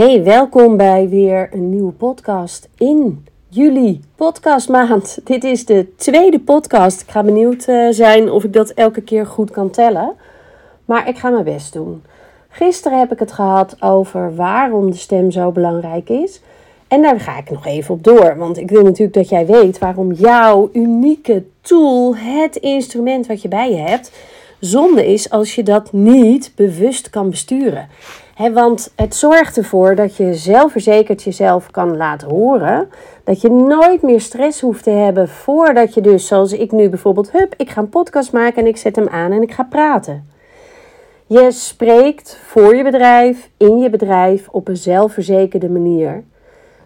Hey, welkom bij weer een nieuwe podcast in juli, podcastmaand. Dit is de tweede podcast. Ik ga benieuwd eh, zijn of ik dat elke keer goed kan tellen. Maar ik ga mijn best doen. Gisteren heb ik het gehad over waarom de stem zo belangrijk is. En daar ga ik nog even op door. Want ik wil natuurlijk dat jij weet waarom jouw unieke tool, het instrument wat je bij je hebt, zonde is als je dat niet bewust kan besturen. Want het zorgt ervoor dat je zelfverzekerd jezelf kan laten horen. Dat je nooit meer stress hoeft te hebben voordat je dus, zoals ik nu bijvoorbeeld, hup, ik ga een podcast maken en ik zet hem aan en ik ga praten. Je spreekt voor je bedrijf, in je bedrijf, op een zelfverzekerde manier.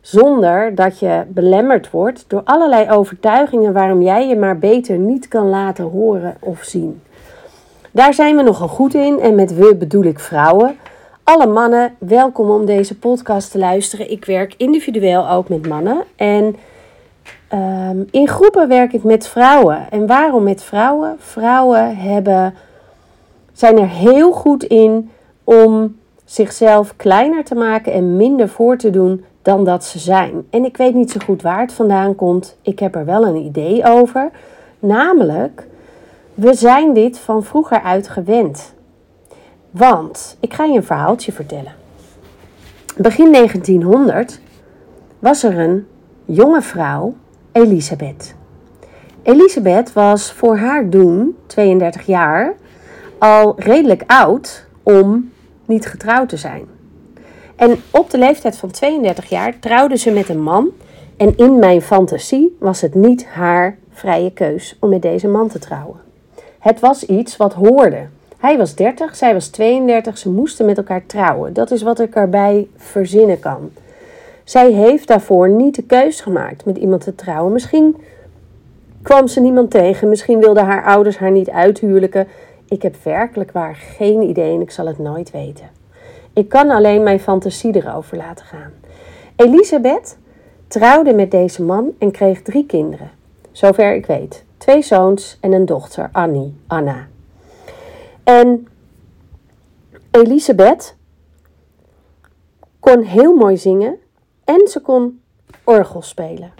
Zonder dat je belemmerd wordt door allerlei overtuigingen waarom jij je maar beter niet kan laten horen of zien. Daar zijn we nogal goed in en met we bedoel ik vrouwen. Alle mannen, welkom om deze podcast te luisteren. Ik werk individueel ook met mannen en um, in groepen werk ik met vrouwen. En waarom met vrouwen? Vrouwen hebben, zijn er heel goed in om zichzelf kleiner te maken en minder voor te doen dan dat ze zijn. En ik weet niet zo goed waar het vandaan komt. Ik heb er wel een idee over. Namelijk we zijn dit van vroeger uit gewend. Want ik ga je een verhaaltje vertellen. Begin 1900 was er een jonge vrouw, Elisabeth. Elisabeth was voor haar doen, 32 jaar, al redelijk oud om niet getrouwd te zijn. En op de leeftijd van 32 jaar trouwde ze met een man. En in mijn fantasie was het niet haar vrije keus om met deze man te trouwen. Het was iets wat hoorde. Hij was 30, zij was 32, ze moesten met elkaar trouwen. Dat is wat ik erbij verzinnen kan. Zij heeft daarvoor niet de keus gemaakt met iemand te trouwen. Misschien kwam ze niemand tegen, misschien wilden haar ouders haar niet uithuwelijken. Ik heb werkelijk waar geen idee en ik zal het nooit weten. Ik kan alleen mijn fantasie erover laten gaan. Elisabeth trouwde met deze man en kreeg drie kinderen, zover ik weet twee zoons en een dochter, Annie, Anna. En Elisabeth kon heel mooi zingen en ze kon orgel spelen.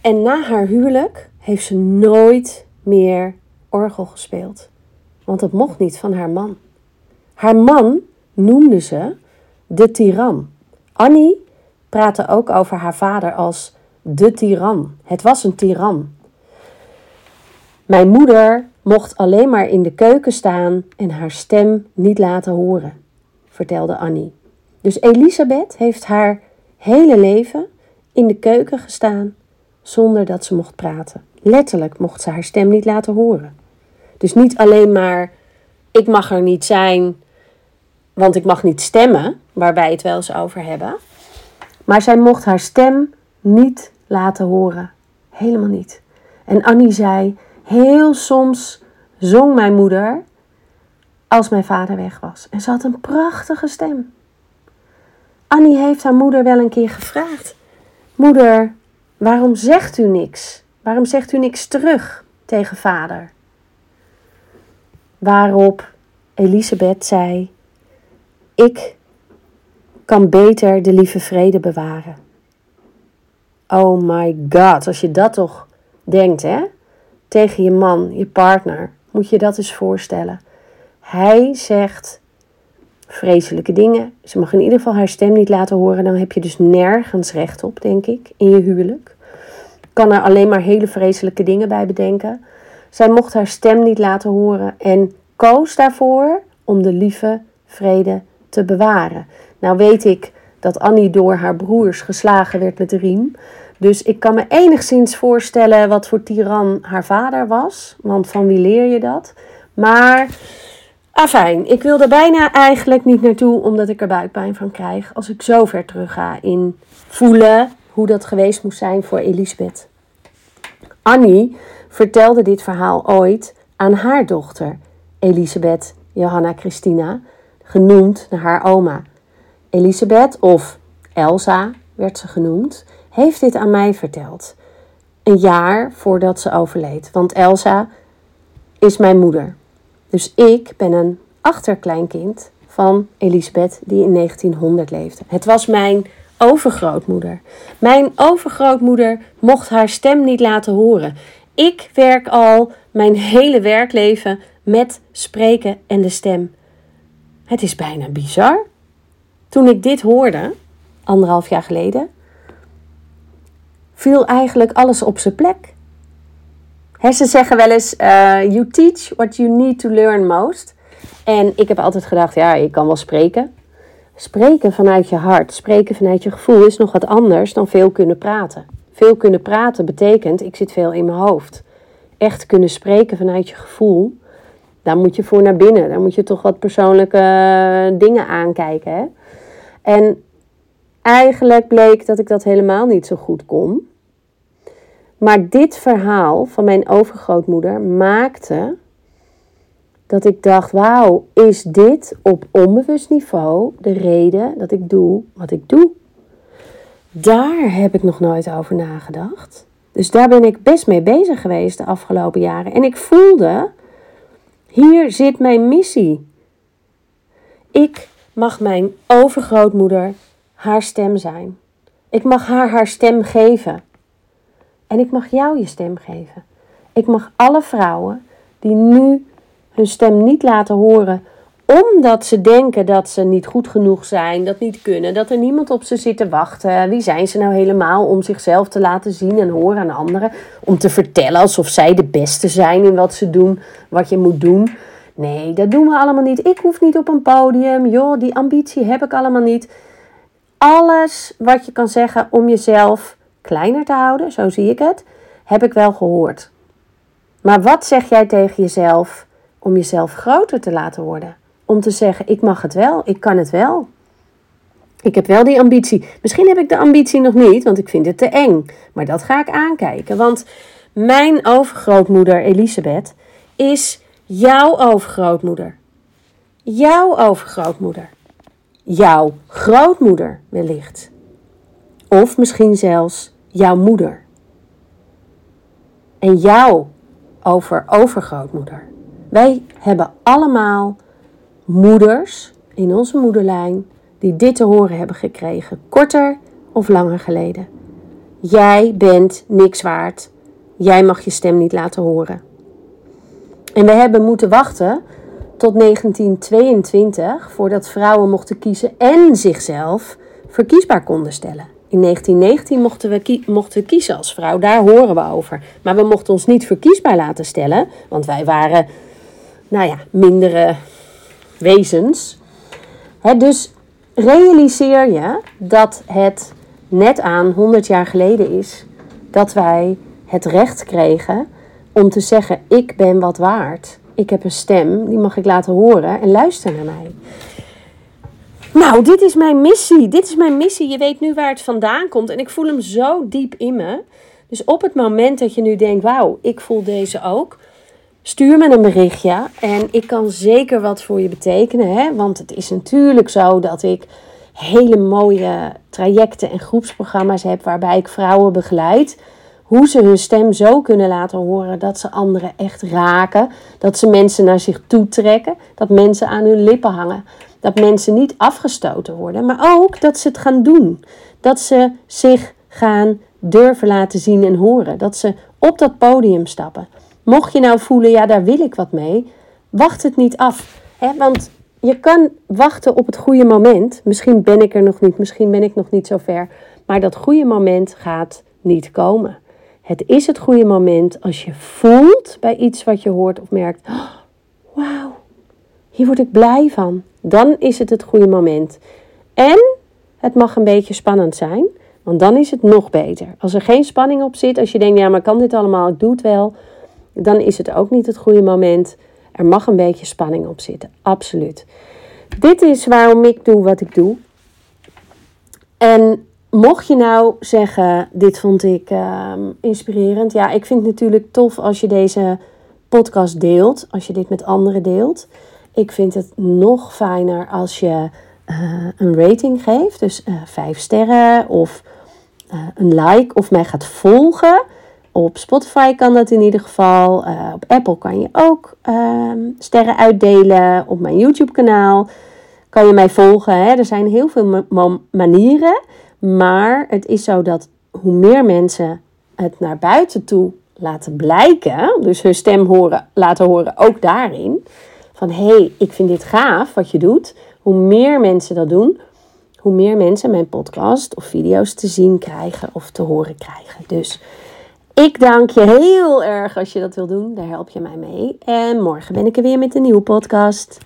En na haar huwelijk heeft ze nooit meer orgel gespeeld. Want dat mocht niet van haar man. Haar man noemde ze de tiran. Annie praatte ook over haar vader als de tiran. Het was een tiran. Mijn moeder mocht alleen maar in de keuken staan en haar stem niet laten horen, vertelde Annie. Dus Elisabeth heeft haar hele leven in de keuken gestaan zonder dat ze mocht praten. Letterlijk mocht ze haar stem niet laten horen. Dus niet alleen maar ik mag er niet zijn, want ik mag niet stemmen, waarbij het wel eens over hebben. Maar zij mocht haar stem niet laten horen. Helemaal niet. En Annie zei: Heel soms zong mijn moeder als mijn vader weg was. En ze had een prachtige stem. Annie heeft haar moeder wel een keer gevraagd: Moeder, waarom zegt u niks? Waarom zegt u niks terug tegen vader? Waarop Elisabeth zei: Ik kan beter de lieve vrede bewaren. Oh my god, als je dat toch denkt, hè? Tegen je man, je partner, moet je dat eens voorstellen. Hij zegt vreselijke dingen. Ze mag in ieder geval haar stem niet laten horen. Dan heb je dus nergens recht op, denk ik, in je huwelijk. Kan er alleen maar hele vreselijke dingen bij bedenken. Zij mocht haar stem niet laten horen en koos daarvoor om de lieve vrede te bewaren. Nou weet ik dat Annie door haar broers geslagen werd met de riem. Dus ik kan me enigszins voorstellen wat voor tiran haar vader was. Want van wie leer je dat? Maar, afijn, ik wil er bijna eigenlijk niet naartoe, omdat ik er buikpijn van krijg. Als ik zo ver terug ga in voelen hoe dat geweest moest zijn voor Elisabeth. Annie vertelde dit verhaal ooit aan haar dochter, Elisabeth Johanna Christina, genoemd naar haar oma. Elisabeth, of Elsa werd ze genoemd, heeft dit aan mij verteld. Een jaar voordat ze overleed. Want Elsa is mijn moeder. Dus ik ben een achterkleinkind van Elisabeth die in 1900 leefde. Het was mijn overgrootmoeder. Mijn overgrootmoeder mocht haar stem niet laten horen. Ik werk al mijn hele werkleven met spreken en de stem. Het is bijna bizar. Toen ik dit hoorde, anderhalf jaar geleden, viel eigenlijk alles op zijn plek. ze zeggen wel eens: uh, You teach what you need to learn most. En ik heb altijd gedacht: ja, ik kan wel spreken. Spreken vanuit je hart, spreken vanuit je gevoel is nog wat anders dan veel kunnen praten. Veel kunnen praten betekent: ik zit veel in mijn hoofd. Echt kunnen spreken vanuit je gevoel, daar moet je voor naar binnen. Daar moet je toch wat persoonlijke eh, dingen aankijken. Hè? En eigenlijk bleek dat ik dat helemaal niet zo goed kon. Maar dit verhaal van mijn overgrootmoeder maakte dat ik dacht: wauw, is dit op onbewust niveau de reden dat ik doe wat ik doe? Daar heb ik nog nooit over nagedacht. Dus daar ben ik best mee bezig geweest de afgelopen jaren. En ik voelde: hier zit mijn missie. Ik mag mijn overgrootmoeder haar stem zijn. Ik mag haar haar stem geven. En ik mag jou je stem geven. Ik mag alle vrouwen die nu hun stem niet laten horen omdat ze denken dat ze niet goed genoeg zijn, dat niet kunnen, dat er niemand op ze zit te wachten. Wie zijn ze nou helemaal om zichzelf te laten zien en horen aan anderen? Om te vertellen alsof zij de beste zijn in wat ze doen, wat je moet doen. Nee, dat doen we allemaal niet. Ik hoef niet op een podium. Joh, die ambitie heb ik allemaal niet. Alles wat je kan zeggen om jezelf kleiner te houden, zo zie ik het, heb ik wel gehoord. Maar wat zeg jij tegen jezelf om jezelf groter te laten worden? Om te zeggen: ik mag het wel, ik kan het wel. Ik heb wel die ambitie. Misschien heb ik de ambitie nog niet, want ik vind het te eng. Maar dat ga ik aankijken. Want mijn overgrootmoeder Elisabeth is jouw overgrootmoeder. Jouw overgrootmoeder. Jouw grootmoeder wellicht. Of misschien zelfs jouw moeder. En jouw over overgrootmoeder. Wij hebben allemaal moeders in onze moederlijn die dit te horen hebben gekregen, korter of langer geleden. Jij bent niks waard. Jij mag je stem niet laten horen. En we hebben moeten wachten tot 1922 voordat vrouwen mochten kiezen en zichzelf verkiesbaar konden stellen. In 1919 mochten we, mochten we kiezen als vrouw, daar horen we over. Maar we mochten ons niet verkiesbaar laten stellen, want wij waren, nou ja, mindere wezens. dus realiseer je dat het net aan 100 jaar geleden is dat wij het recht kregen om te zeggen: Ik ben wat waard. Ik heb een stem, die mag ik laten horen en luister naar mij. Nou, dit is mijn missie. Dit is mijn missie. Je weet nu waar het vandaan komt en ik voel hem zo diep in me. Dus op het moment dat je nu denkt: Wauw, ik voel deze ook. Stuur me een berichtje en ik kan zeker wat voor je betekenen. Hè? Want het is natuurlijk zo dat ik hele mooie trajecten en groepsprogramma's heb waarbij ik vrouwen begeleid hoe ze hun stem zo kunnen laten horen dat ze anderen echt raken. Dat ze mensen naar zich toe trekken. Dat mensen aan hun lippen hangen. Dat mensen niet afgestoten worden. Maar ook dat ze het gaan doen. Dat ze zich gaan durven laten zien en horen. Dat ze op dat podium stappen. Mocht je nou voelen, ja, daar wil ik wat mee. Wacht het niet af. Hè? Want je kan wachten op het goede moment. Misschien ben ik er nog niet, misschien ben ik nog niet zo ver. Maar dat goede moment gaat niet komen. Het is het goede moment als je voelt bij iets wat je hoort of merkt: oh, wauw, hier word ik blij van. Dan is het het goede moment. En het mag een beetje spannend zijn, want dan is het nog beter. Als er geen spanning op zit, als je denkt: ja, maar kan dit allemaal, ik doe het wel, dan is het ook niet het goede moment. Er mag een beetje spanning op zitten, absoluut. Dit is waarom ik doe wat ik doe. En Mocht je nou zeggen, dit vond ik ehm, inspirerend. Ja, ik vind het natuurlijk tof als je deze podcast deelt. Als je dit met anderen deelt. Ik vind het nog fijner als je uh, een rating geeft. Dus uh, vijf sterren of uh, een like of mij gaat volgen. Op Spotify kan dat in ieder geval. op Apple kan je ook ehm, sterren uitdelen. Op mijn YouTube kanaal kan je mij volgen. Hè? Er zijn heel veel manieren. Maar het is zo dat hoe meer mensen het naar buiten toe laten blijken, dus hun stem horen, laten horen ook daarin, van hé, hey, ik vind dit gaaf wat je doet. Hoe meer mensen dat doen, hoe meer mensen mijn podcast of video's te zien krijgen of te horen krijgen. Dus ik dank je heel erg als je dat wil doen. Daar help je mij mee. En morgen ben ik er weer met een nieuwe podcast.